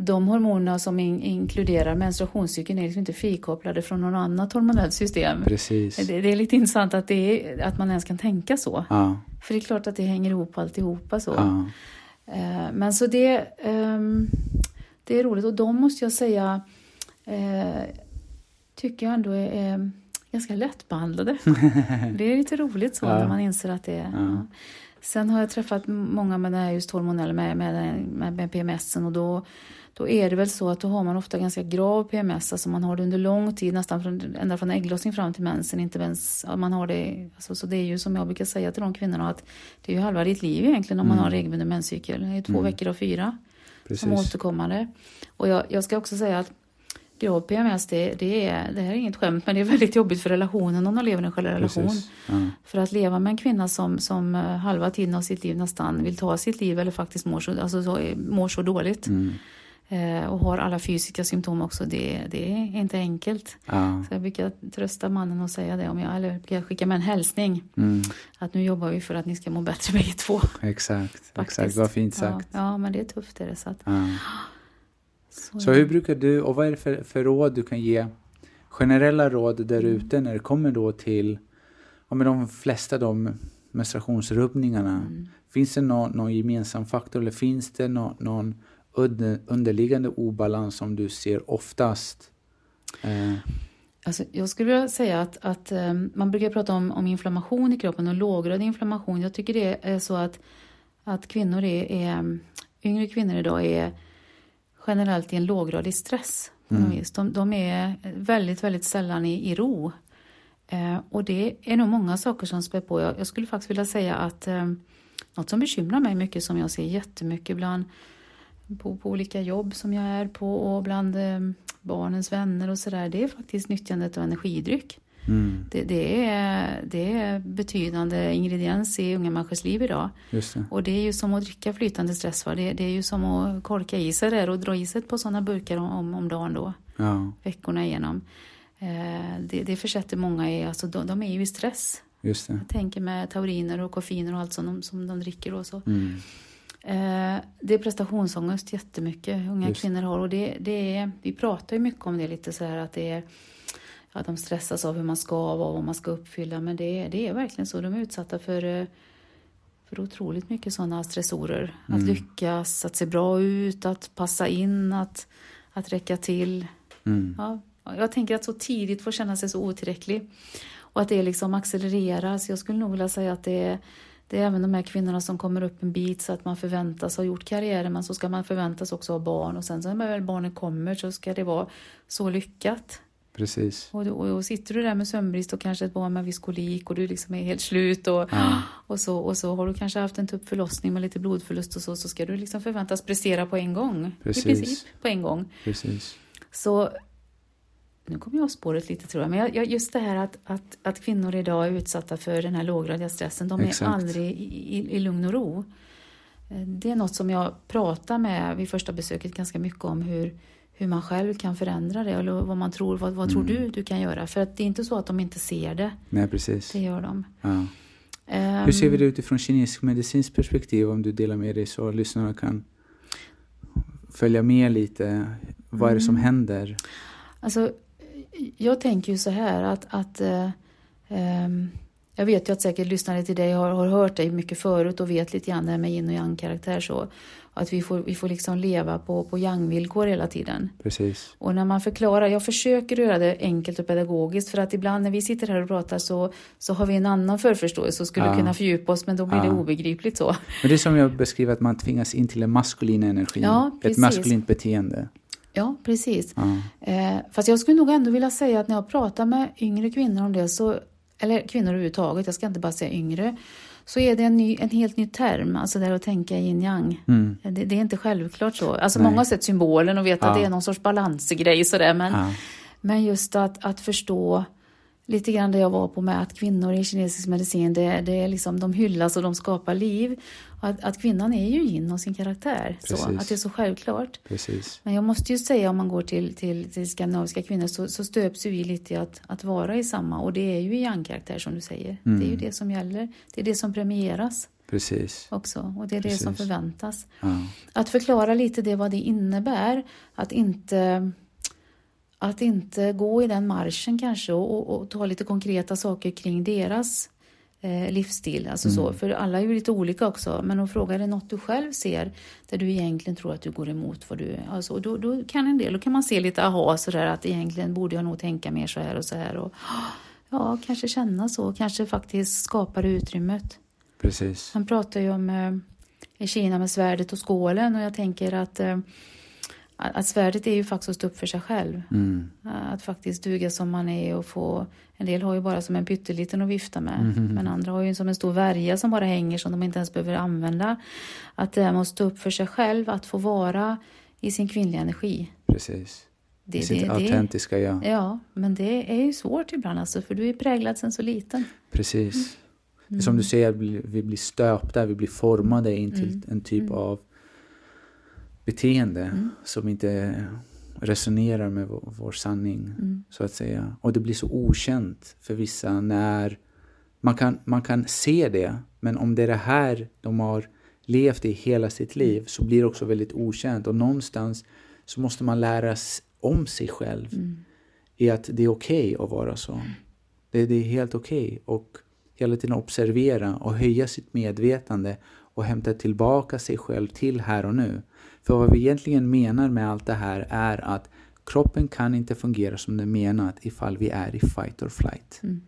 de hormoner som in, inkluderar menstruationscykeln är liksom inte frikopplade från något annat hormonellt system. Precis. Det, det är lite intressant att, det är, att man ens kan tänka så. Ja. För det är klart att det hänger ihop alltihopa så. Ja. Eh, men så det, um, det är roligt och de måste jag säga eh, tycker jag ändå är, är ganska lättbehandlade. [LAUGHS] det är lite roligt så ja. när man inser att det är... Ja. Sen har jag träffat många med det här just hormonella med, med, med, med PMSen och då då är det väl så att då har man ofta ganska grav PMS, alltså man har det under lång tid, nästan från, ända från ägglossning fram till mensen. Inte ens, man har det, alltså, så det är ju som jag brukar säga till de kvinnorna att det är ju halva ditt liv egentligen om mm. man har regelbunden menscykel. Det är två mm. veckor av fyra Precis. som återkommande. Och jag, jag ska också säga att grav PMS, det, det, är, det här är inget skämt, men det är väldigt jobbigt för relationen om man lever i en relation. Ja. För att leva med en kvinna som, som eh, halva tiden av sitt liv nästan vill ta sitt liv eller faktiskt mår så, alltså så, mår så dåligt. Mm Eh, och har alla fysiska symptom också. Det, det är inte enkelt. Ja. Så jag brukar trösta mannen och säga det, om jag, eller brukar skicka med en hälsning. Mm. Att nu jobbar vi för att ni ska må bättre bägge två. Exakt, exakt. vad fint sagt. Ja, ja, men det är tufft är det. Så, att. Så, så, hur brukar du, och vad är det för, för råd du kan ge? Generella råd där mm. ute när det kommer då till ja, men de flesta de menstruationsrubbningarna. Mm. Finns det någon, någon gemensam faktor eller finns det någon, någon underliggande obalans som du ser oftast? Eh. Alltså, jag skulle vilja säga att, att um, man brukar prata om, om inflammation i kroppen och låggradig inflammation. Jag tycker det är så att, att kvinnor är, är yngre kvinnor idag är generellt i en låggradig stress. Mm. De, de, är väldigt, väldigt sällan i, i ro. Eh, och det är nog många saker som spär på. Jag, jag skulle faktiskt vilja säga att eh, något som bekymrar mig mycket som jag ser jättemycket bland på, på olika jobb som jag är på och bland eh, barnens vänner och sådär, det är faktiskt nyttjandet av energidryck. Mm. Det, det, är, det är betydande ingrediens i unga människors liv idag. Just det. Och det är ju som att dricka flytande stress. Va? Det, det är ju som att korka i sig där och dra i sig på sådana burkar om, om dagen då. Ja, Veckorna igenom. Eh, det, det försätter många i, alltså de, de är ju i stress. just det. Jag tänker med tauriner och koffeiner och allt som de, som de dricker och så. Mm. Eh, det är prestationsångest jättemycket unga Just. kvinnor har och det, det är, vi pratar ju mycket om det lite så här att det är att de stressas av hur man ska vara och vad man ska uppfylla men det, är- det är verkligen så. De är utsatta för, eh, för otroligt mycket sådana stressorer. Att Mm. lyckas, att se bra ut, att passa in, att, att räcka till. Mm. Ja, jag tänker att så tidigt få känna sig så otillräcklig och att det liksom accelereras. Jag skulle nog vilja säga att det är, det är även de här kvinnorna som kommer upp en bit så att man förväntas ha gjort karriär men så ska man förväntas också ha barn och sen så när väl barnen kommer så ska det vara så lyckat. Precis. Och, och då sitter du där med sömnbrist och kanske ett barn med viskolik och du liksom är helt slut och, Ja. och, så, och så har du kanske haft en tupp förlossning med lite blodförlust och så, så ska du liksom förväntas prestera på en gång. Precis. I princip på en gång. Precis. Så nu kommer jag av spåret lite tror jag, men jag, jag, just det här att, att, att kvinnor idag är utsatta för den här låggradiga stressen, de är Exakt. aldrig i, i, i lugn och ro. Eh, Det är något som jag pratar med vid första besöket ganska mycket om hur, hur man själv kan förändra det eller vad man tror, vad, vad tror Mm. du du kan göra? För att det är inte så att de inte ser det, Nej, precis. det gör de. Ja. Ehm, Hur ser vi det utifrån kinesisk medicinskt perspektiv om du delar med dig så lyssnarna kan följa med lite. Vad är det som Mm. händer? Alltså, jag tänker ju så här att, att eh, ehm, jag vet ju att säkert lyssnare till dig har, har hört dig mycket förut och vet lite grann det här med yin och yang-karaktär så. Att vi får, vi får liksom leva på, på yang-villkor hela tiden. Precis. Och när man förklarar, jag försöker göra det enkelt och pedagogiskt för att ibland när vi sitter här och pratar så, så har vi en annan förförståelse och skulle Ja. kunna fördjupa oss men då blir det Ja. obegripligt så. Men det är som jag beskriver att man tvingas in till en maskulin energi. Ja, ett maskulint beteende. Ja, precis. Eh, fast jag skulle nog ändå vilja säga att när jag pratar med yngre kvinnor om det, så, eller kvinnor överhuvudtaget, jag ska inte bara säga yngre, så är det en, ny, en helt ny term, alltså det här att tänka yin yang. Mm. Det, det är inte självklart så. Alltså Nej. många har sett symbolen och vet Ja. att det är någon sorts balansgrej sådär, men, Ja. men just att, att förstå lite grann det jag var på med att kvinnor i kinesisk medicin, det, det är liksom, de hyllas och de skapar liv. Att, att kvinnan är ju yin och sin karaktär, så, Precis. att det är så självklart. Precis. Men jag måste ju säga om man går till, till, till skandinaviska kvinnor så, så stöps vi lite i att, att vara i samma och det är ju yang-karaktär som du säger. Mm. Det är ju det som gäller. Det är det som premieras Precis. också och det är det som Precis. förväntas. Ja. Att förklara lite det vad det innebär. Att inte, att inte gå i den marschen kanske och, och, och ta lite konkreta saker kring deras eh, livsstil. Alltså så, för alla är ju lite olika också. Men att fråga är det något du själv ser där du egentligen tror att du går emot vad du... Alltså, och då, då kan en del, då kan man se lite aha sådär att egentligen borde jag nog tänka mer så här och så här. Och, ja, kanske känna så. Kanske faktiskt skapa det utrymmet. Precis. Han pratar ju om eh, i Kina med svärdet och skålen och jag tänker att, eh, att svärdet är ju faktiskt att stå upp för sig själv. Mm. Att faktiskt duga som man är och få... En del har ju bara som en pytteliten att vifta med. Mhm. Men andra har ju som en stor värja som bara hänger som de inte ens behöver använda. Att det här med att stå upp för sig själv, att få vara i sin kvinnliga energi. Precis. Det, I sitt autentiska jag. Ja, men det är ju svårt ibland alltså, för du är präglad sen så liten. Precis. Det Mm. som du säger, vi vi blir stöpta, vi blir formade in till Mm. en typ Mm. av beteende Mm. som inte resonerar med vår, vår sanning, Mm. så att säga. Och det blir så okänt för vissa när man kan, man kan se det, men om det är det här de har levt i hela sitt liv så blir det också väldigt okänt. Och någonstans så måste man lära om sig själv Mm. i att det är okej att vara så. Det, det är helt okej. Och hela tiden observera och höja sitt medvetande och hämta tillbaka sig själv till här och nu. För vad vi egentligen menar med allt det här är att kroppen kan inte fungera som den menat ifall vi är i fight or flight. Mm.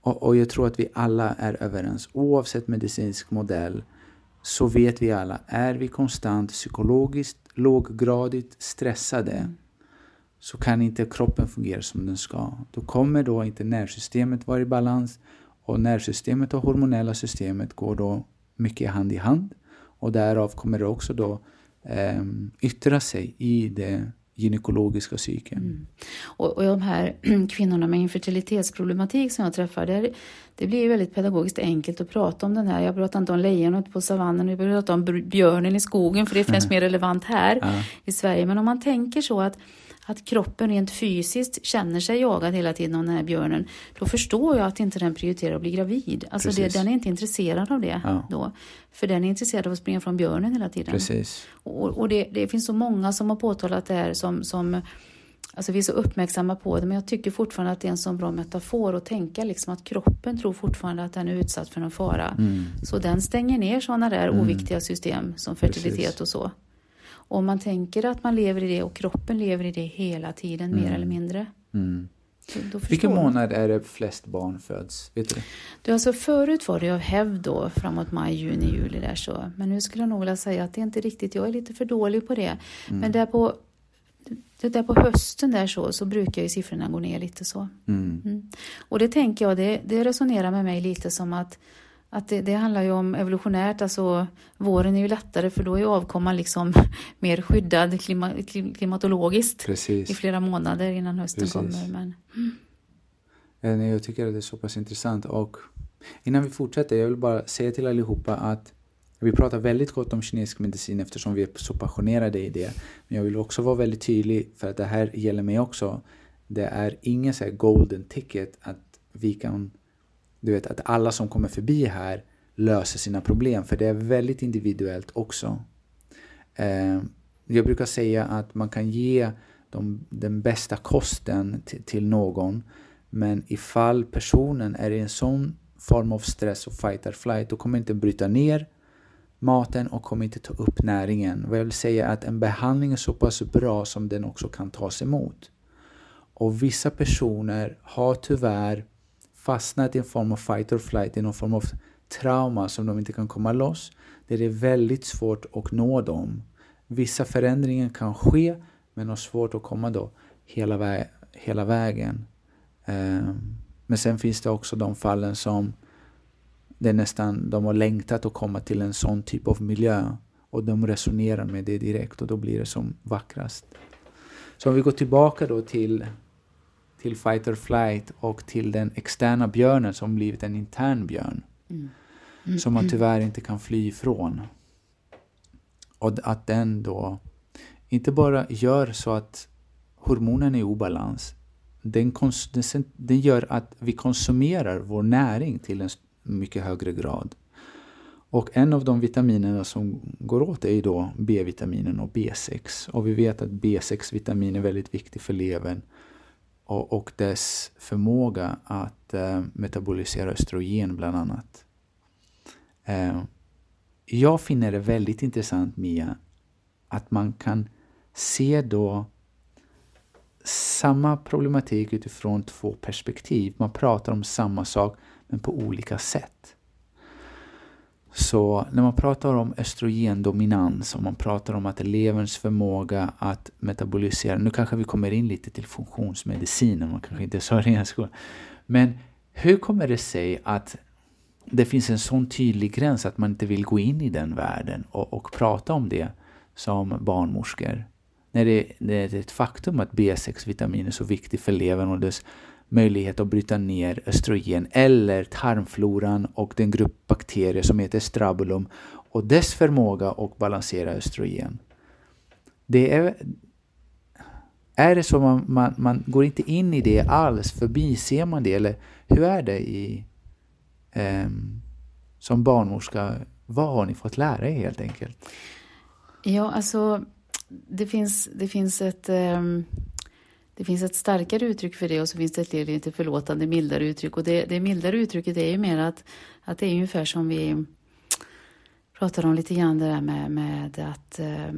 Och, och jag tror att vi alla är överens, oavsett medicinsk modell, så vet vi alla, är vi konstant psykologiskt låggradigt stressade så kan inte kroppen fungera som den ska. Då kommer då inte nervsystemet vara i balans och nervsystemet och hormonella systemet går då mycket hand i hand och därav kommer det också då eh, yttra sig i, det, gynekologiska cykeln. Mm. Och, och de här [CLEARS THROAT] kvinnorna med infertilitetsproblematik som jag träffar, det, det blir väldigt pedagogiskt enkelt att prata om den här. Jag pratar inte om lejonet på savannen, jag pratar om björnen i skogen, för det är främst mer relevant här ja. i Sverige. Men om man tänker så att att kroppen rent fysiskt känner sig jagad hela tiden av den här björnen, då förstår jag att inte den prioriterar att bli gravid. Alltså det, den är inte intresserad av det ja. då. För den är intresserad av att springa från björnen hela tiden. Precis. Och, och det, det, finns så många som har påtalat det här som, som Alltså vi är så uppmärksamma på det, men jag tycker fortfarande att det är en sån bra metafor att tänka liksom att kroppen tror fortfarande att den är utsatt för någon fara. Mm. Så den stänger ner sådana där mm. oviktiga system som fertilitet Precis. och så. Om man tänker att man lever i det och kroppen lever i det hela tiden, mm. mer eller mindre. Mm. Vilken månad är det flest barn föds? Vet du det? alltså förut var det av hävd då, framåt maj, juni, juli där så. Men nu skulle jag nog vilja säga att det är inte riktigt, jag är lite för dålig på det. Mm. Men där på, det där på hösten där så, så brukar ju siffrorna gå ner lite så. Mm. Mm. Och det tänker jag, det, det resonerar med mig lite som att att det, det, handlar ju om evolutionärt, alltså våren är ju lättare för då är avkomman liksom [LAUGHS] mer skyddad klima, klimatologiskt Precis. i flera månader innan hösten Precis. kommer. Men... Mm. Jag tycker att det är så pass intressant och innan vi fortsätter, jag vill bara säga till allihopa att vi pratar väldigt gott om kinesisk medicin eftersom vi är så passionerade i det. Men jag vill också vara väldigt tydlig för att det här gäller mig också. Det är ingen så golden ticket att vi kan du vet att alla som kommer förbi här löser sina problem, för det är väldigt individuellt också. Eh, jag brukar säga att man kan ge de, den bästa kosten till någon, men ifall personen är i en sån form av stress och fight or flight, då kommer inte bryta ner maten och kommer inte ta upp näringen. Vad jag vill säga är att en behandling är så pass bra som den också kan tas emot. Och vissa personer har tyvärr fastnat i en form av fight or flight, i någon form av trauma som de inte kan komma loss. Där det är väldigt svårt att nå dem. Vissa förändringar kan ske, men har svårt att komma då hela, vä hela vägen. Um, men sen finns det också de fallen som det är nästan, de har längtat att komma till en sån typ av miljö och de resonerar med det direkt och då blir det som vackrast. Så om vi går tillbaka då till till fight or flight och till den externa björnen som blivit en intern björn. Mm. Mm. Som man tyvärr inte kan fly ifrån. Och att den då inte bara gör så att hormonen är i obalans. Den, den, den gör att vi konsumerar vår näring till en mycket högre grad. Och en av de vitaminerna som går åt är ju då B-vitaminen och B6. Och vi vet att B6-vitamin är väldigt viktigt för levern och, och dess förmåga att eh, metabolisera östrogen bland annat. Eh, jag finner det väldigt intressant Mia, att man kan se då samma problematik utifrån två perspektiv. Man pratar om samma sak men på olika sätt. Så när man pratar om östrogendominans och man pratar om att leverns förmåga att metabolisera, nu kanske vi kommer in lite till funktionsmedicinen, man kanske inte sa det i skolan. Men hur kommer det sig att det finns en sån tydlig gräns att man inte vill gå in i den världen och, och prata om det som barnmorskor? När det, det är ett faktum att B6-vitamin är så viktigt för levern och dess möjlighet att bryta ner östrogen eller tarmfloran och den grupp bakterier som heter strabulum och dess förmåga att balansera östrogen. Det är, är det så man, man, man går inte in i det alls, förbiser man det eller hur är det i, eh, som barnmorska? Vad har ni fått lära er helt enkelt? Ja, alltså det finns, det finns ett Eh det finns ett starkare uttryck för det och så finns det ett lite förlåtande mildare uttryck. Och det, det mildare uttrycket är ju mer att, att det är ungefär som vi pratade om lite grann det där med, med att, eh,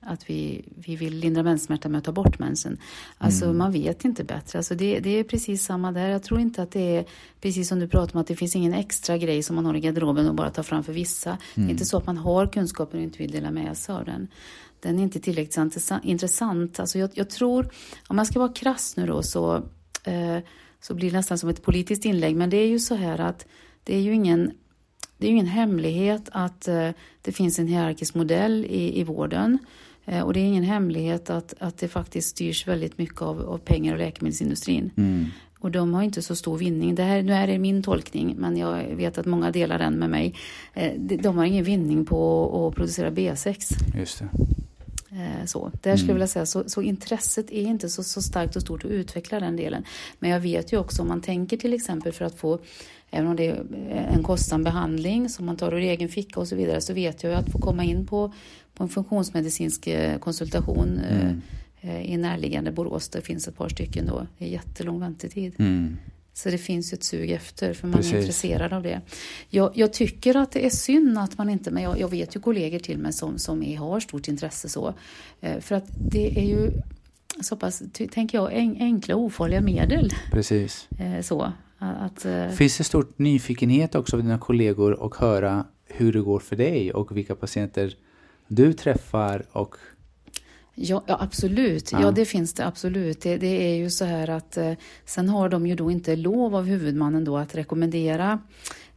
att vi, vi vill lindra menssmärta med att ta bort mensen. Alltså mm. man vet inte bättre. Alltså det, det är precis samma där. Jag tror inte att det är precis som du pratar om att det finns ingen extra grej som man har i garderoben och bara tar fram för vissa. Mm. Det är mm. inte så att man har kunskapen och inte vill dela med sig av den den är inte tillräckligt intressant. Alltså jag, jag tror, om man ska vara krass nu då, så, eh, så blir det nästan som ett politiskt inlägg. Men det är ju så här att det är ju ingen, det är ingen hemlighet att eh, det finns en hierarkisk modell i, i vården. Eh, och det är ingen hemlighet att, att det faktiskt styrs väldigt mycket av, av pengar och läkemedelsindustrin. Mm. Och de har inte så stor vinning. Det här, nu är det min tolkning, men jag vet att många delar den med mig. Eh, de, de har ingen vinning på att producera B6. Just det. Eh, Så, där skulle jag vilja säga, så, så intresset är inte så, så starkt och stort att utveckla den delen. Men jag vet ju också om man tänker till exempel för att få, även om det är en kostsam behandling som man tar ur egen ficka och så vidare, så vet jag ju att få komma in på, på en funktionsmedicinsk eh, konsultation eh, Mm. eh, i närliggande Borås, det finns ett par stycken då, det är jättelång väntetid. Mm. Så det finns ju ett sug efter, för man Precis. är intresserad av det. Jag, jag tycker att det är synd att man inte, men jag, jag vet ju kollegor till mig som, som är, har stort intresse så. Eh, för att det är ju så pass, tänker jag, en, enkla och ofarliga medel. Precis. [LAUGHS] Eh, så, att, eh, Finns det stor nyfikenhet också av dina kollegor och höra hur det går för dig och vilka patienter du träffar och Ja, ja absolut. Ja. Ja. det finns det absolut. Det, det är ju så här att eh, sen har de ju då inte lov av huvudmannen då att rekommendera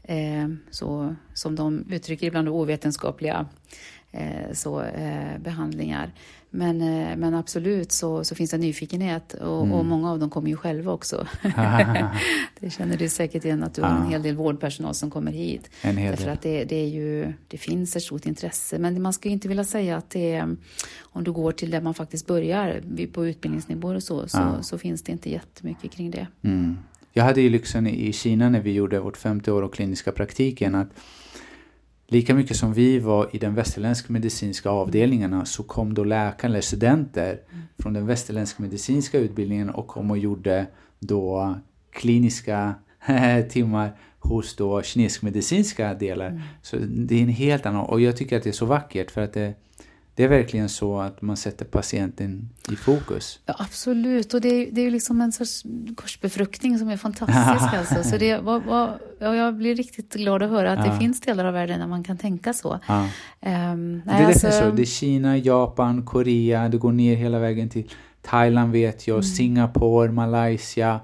eh, så som de uttrycker ibland ovetenskapliga eh, så, eh, behandlingar. Men, eh, men absolut så, så finns det nyfikenhet och, och många av dem kommer ju själva också. [LAUGHS] det känner du säkert igen att du har en hel del vårdpersonal som kommer hit. en hel Därför del. att det, det, är ju, det finns ett stort intresse. Men man ska ju inte vilja säga att det är, om du går till där man faktiskt börjar på utbildningsnivå och så, så, Ja. så finns det inte jättemycket kring det. Mm. Jag hade ju lyxen i Kina när vi gjorde vårt femte år av kliniska praktiken att lika mycket som vi var i den västerländska medicinska avdelningarna så kom då läkare eller studenter från den västerländska medicinska utbildningen och kom och gjorde då kliniska [LAUGHS] timmar hos då kinesisk-medicinska delar. Så det är en helt annan, och jag tycker att det är så vackert för att det, det är verkligen så att man sätter patienten i fokus. Ja, absolut, och det är, det är ju liksom en sorts korsbefruktning som är fantastisk. [LAUGHS] alltså. Så det, var, var, ja, jag blir riktigt glad att höra att Ja. det finns delar av världen där man kan tänka så. Ja. Det nej, är alltså, så. Det är Kina, Japan, Korea, det går ner hela vägen till Thailand vet jag, Singapore, Malaysia.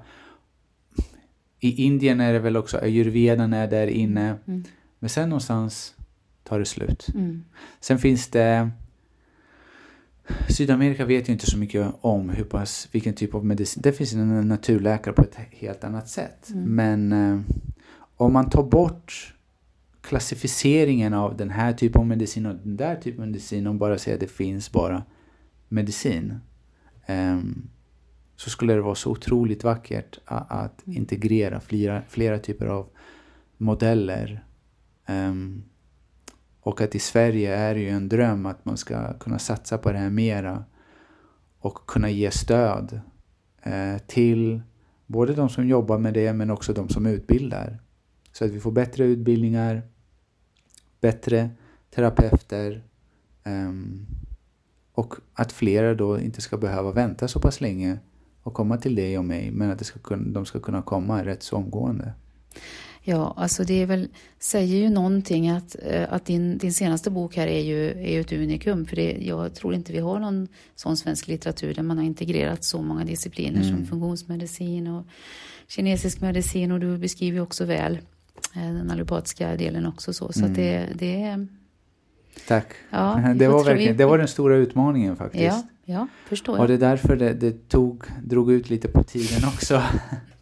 I Indien är det väl också, ayurvedan är där inne. Mm. Men sen någonstans tar det slut. Mm. Sen finns det Sydamerika vet jag inte så mycket om hur pass, vilken typ av medicin. Det finns en naturläkare på ett helt annat sätt. Mm. Men eh, om man tar bort klassificeringen av den här typen av medicin och den där typen av medicin och bara säger att det finns bara medicin. ehm, så skulle det vara så otroligt vackert att, att Mm. integrera flera, flera typer av modeller. Ehm, och att i Sverige är det ju en dröm att man ska kunna satsa på det här mera och kunna ge stöd eh, till både de som jobbar med det men också de som utbildar. Så att vi får bättre utbildningar, bättre terapeuter eh, och att flera då inte ska behöva vänta så pass länge och komma till dig och mig men att det ska kunna, de ska kunna komma rätt så omgående. Ja, alltså det är väl, säger ju någonting att, eh, att din, din senaste bok här är ju, är ju ett unikum. För det, jag tror inte vi har någon sån svensk litteratur där man har integrerat så många discipliner som funktionsmedicin och kinesisk medicin och du beskriver ju också väl eh, den allopatiska delen också så. Så att det, det är... Tack. Ja, [LAUGHS] vi det, var verkligen, det var den stora utmaningen faktiskt. Ja, ja, förstår Och jag. det är därför det, det tog, drog ut lite på tiden också. [LAUGHS]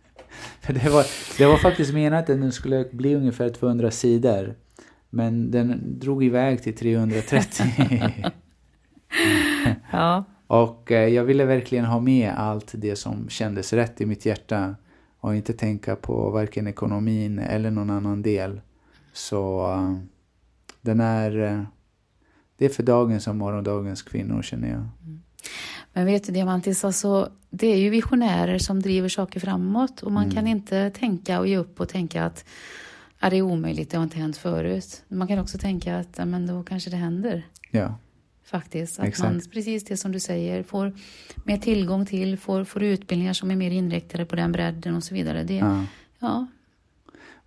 För det var, det var faktiskt menat att den skulle bli ungefär 200 sidor. Men den drog iväg till 330. [LAUGHS] Ja, och eh, jag ville verkligen ha med allt det som kändes rätt i mitt hjärta. Och inte tänka på varken ekonomin eller någon annan del. Så eh, den är... eh, det är för dagens och morgondagens kvinnor känner jag. Men vet du Diamantis, alltså, det är ju visionärer som driver saker framåt och man Mm. kan inte tänka och ge upp och tänka att ja, det är omöjligt, det har inte hänt förut. Man kan också tänka att men då kanske det händer Ja, faktiskt. Att Exakt. man, precis det som du säger, får mer tillgång till, får, får utbildningar som är mer inriktade på den bredden och så vidare. Det, ja. ja.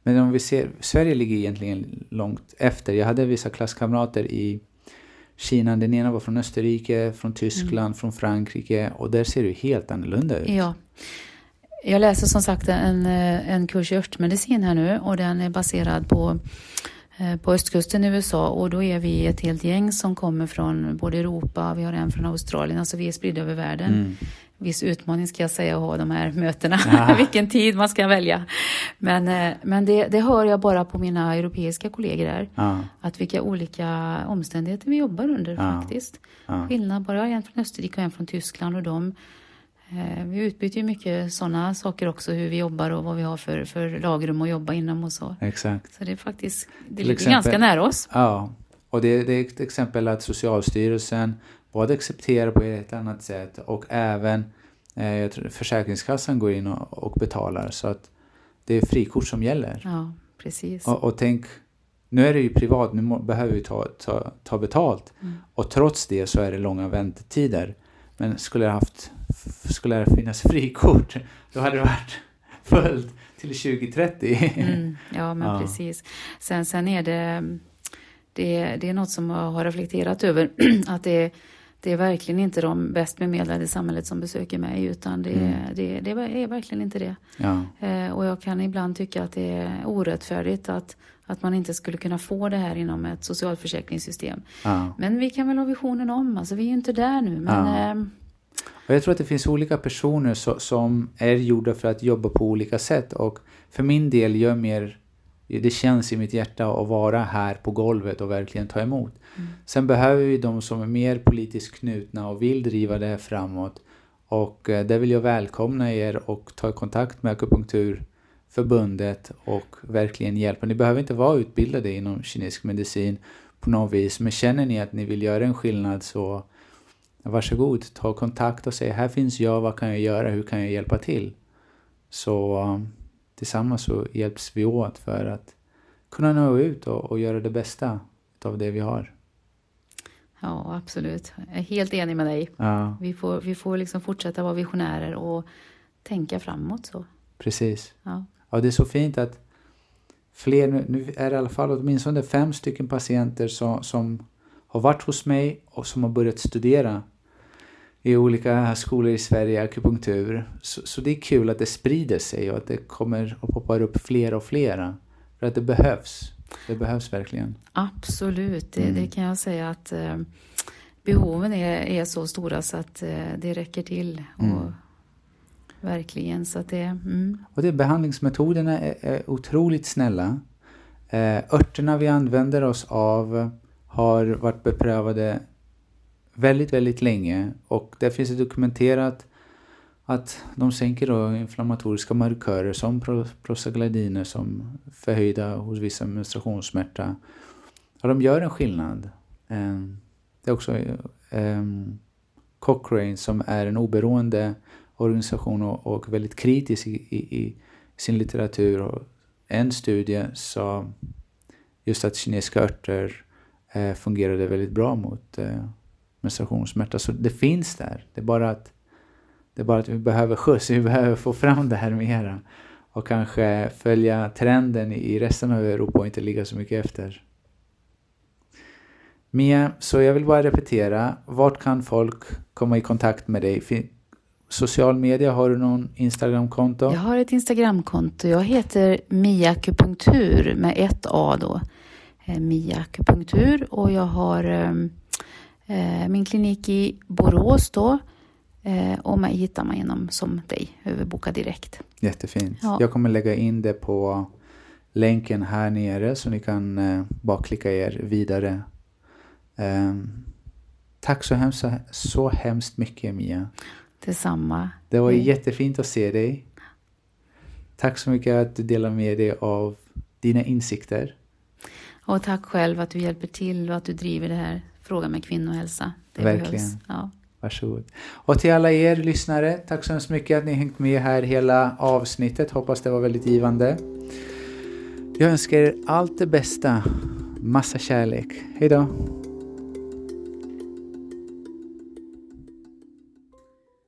Men om vi ser, Sverige ligger egentligen långt efter. Jag hade vissa klasskamrater i Kina. Den ena var från Österrike, från Tyskland, från Frankrike. Och där ser det helt annorlunda ut. Ja. Jag läser som sagt en, eh, en kurs i örtmedicin här nu och den är baserad på eh, på östkusten i USA och då är vi ett helt gäng som kommer från både Europa, vi har en från Australien, alltså vi är spridda över världen. Mm. Viss utmaning ska jag säga att ha de här mötena, ja. [LAUGHS] vilken tid man ska välja. Men, eh, men det, det hör jag bara på mina europeiska kollegor här, ja. att vilka olika omständigheter vi jobbar under ja. faktiskt. Skillnad bara, en från Österrike och en från Tyskland och de Eh, vi utbyter ju mycket sådana saker också, hur vi jobbar och vad vi har för, för lagrum att jobba inom och så. Exakt. Så det är faktiskt, det ligger exempel, ganska nära oss. Ja, och det, det är ett exempel att Socialstyrelsen både accepterar på ett annat sätt och även eh, Försäkringskassan går in och, och, betalar så att det är frikort som gäller. Ja, precis. Och, och tänk, nu är det ju privat, nu må, behöver vi ta, ta, ta betalt. Mm. Och trots det så är det långa väntetider. Men skulle jag haft skulle det finnas frikort, då hade det varit fullt till 2030. Mm, ja, men ja. precis. Sen, sen är det, det, det är något som jag har reflekterat över, [CLEARS THROAT] att det, det är verkligen inte de bäst bemedlade i samhället som besöker mig, utan det, mm. det, det är verkligen inte det. Ja. Eh, och jag kan ibland tycka att det är orättfärdigt att att man inte skulle kunna få det här inom ett socialförsäkringssystem. Ja. Men vi kan väl ha visionen om, alltså vi är ju inte där nu. Men, ja. eh, och jag tror att det finns olika personer so som är gjorda för att jobba på olika sätt och för min del gör mer det känns i mitt hjärta att vara här på golvet och verkligen ta emot. Mm. Sen behöver vi de som är mer politiskt knutna och vill driva det här framåt. Och eh, där vill jag välkomna er och ta kontakt med akupunkturförbundet och verkligen hjälpa. Ni behöver inte vara utbildade inom kinesisk medicin på något vis, men känner ni att ni vill göra en skillnad så varsågod, ta kontakt och säg här finns jag, vad kan jag göra, hur kan jag hjälpa till? Så um, tillsammans så hjälps vi åt för att kunna nå ut och, och göra det bästa av det vi har. Ja, absolut. Jag är helt enig med dig. Ja. Vi får, vi får liksom fortsätta vara visionärer och tänka framåt. så. Precis. Ja. ja, det är så fint att fler, nu är det i alla fall åtminstone fem stycken patienter som, som har varit hos mig och som har börjat studera i olika skolor i Sverige, akupunktur. Så, så, det är kul att det sprider sig och att det kommer och poppar upp fler och flera. För att det behövs. Det behövs verkligen. Absolut, det, mm. det kan jag säga att eh, behoven är, är så stora så att eh, det räcker till. Mm. Och, verkligen, så att det... Mm. Och det, behandlingsmetoderna är, är otroligt snälla. Eh, örterna vi använder oss av har varit beprövade väldigt, väldigt länge och där finns det dokumenterat att de sänker då inflammatoriska markörer som prostaglandiner som förhöjda hos vissa menstruationssmärta. Ja, de gör en skillnad. Ehm, det är också ehm, Cochrane som är en oberoende organisation och, väldigt kritisk i, sin litteratur. En studie sa just att kinesiska örter eh, fungerade väldigt bra mot eh, menstruationssmärta. Så det finns där. Det är bara att, det är bara att vi behöver skjuts, vi behöver få fram det här mera. Och kanske följa trenden i resten av Europa och inte ligga så mycket efter. Mia, så jag vill bara repetera. Vart kan folk komma i kontakt med dig? Social media, har du någon Instagramkonto? Jag har ett Instagramkonto. Jag heter miakupunktur med ett A då. Eh, miakupunktur Mia och jag har um min klinik i Borås då eh, och mig hittar man genom som dig över Boka Direkt. Jättefint. Ja. Jag kommer lägga in det på länken här nere så ni kan eh, bara klicka er vidare. Eh, tack så hemskt, så hemskt mycket Mia. Detsamma. Det var jättefint att se dig. Tack så mycket att du delar med dig av dina insikter. Och tack själv att du hjälper till och att du driver det här frågan med kvinnohälsa. Det Verkligen. Behövs. Ja. Varsågod. Och till alla er lyssnare, tack så hemskt mycket att ni hängt med här hela avsnittet. Hoppas det var väldigt givande. Jag önskar er allt det bästa. Massa kärlek. Hejdå.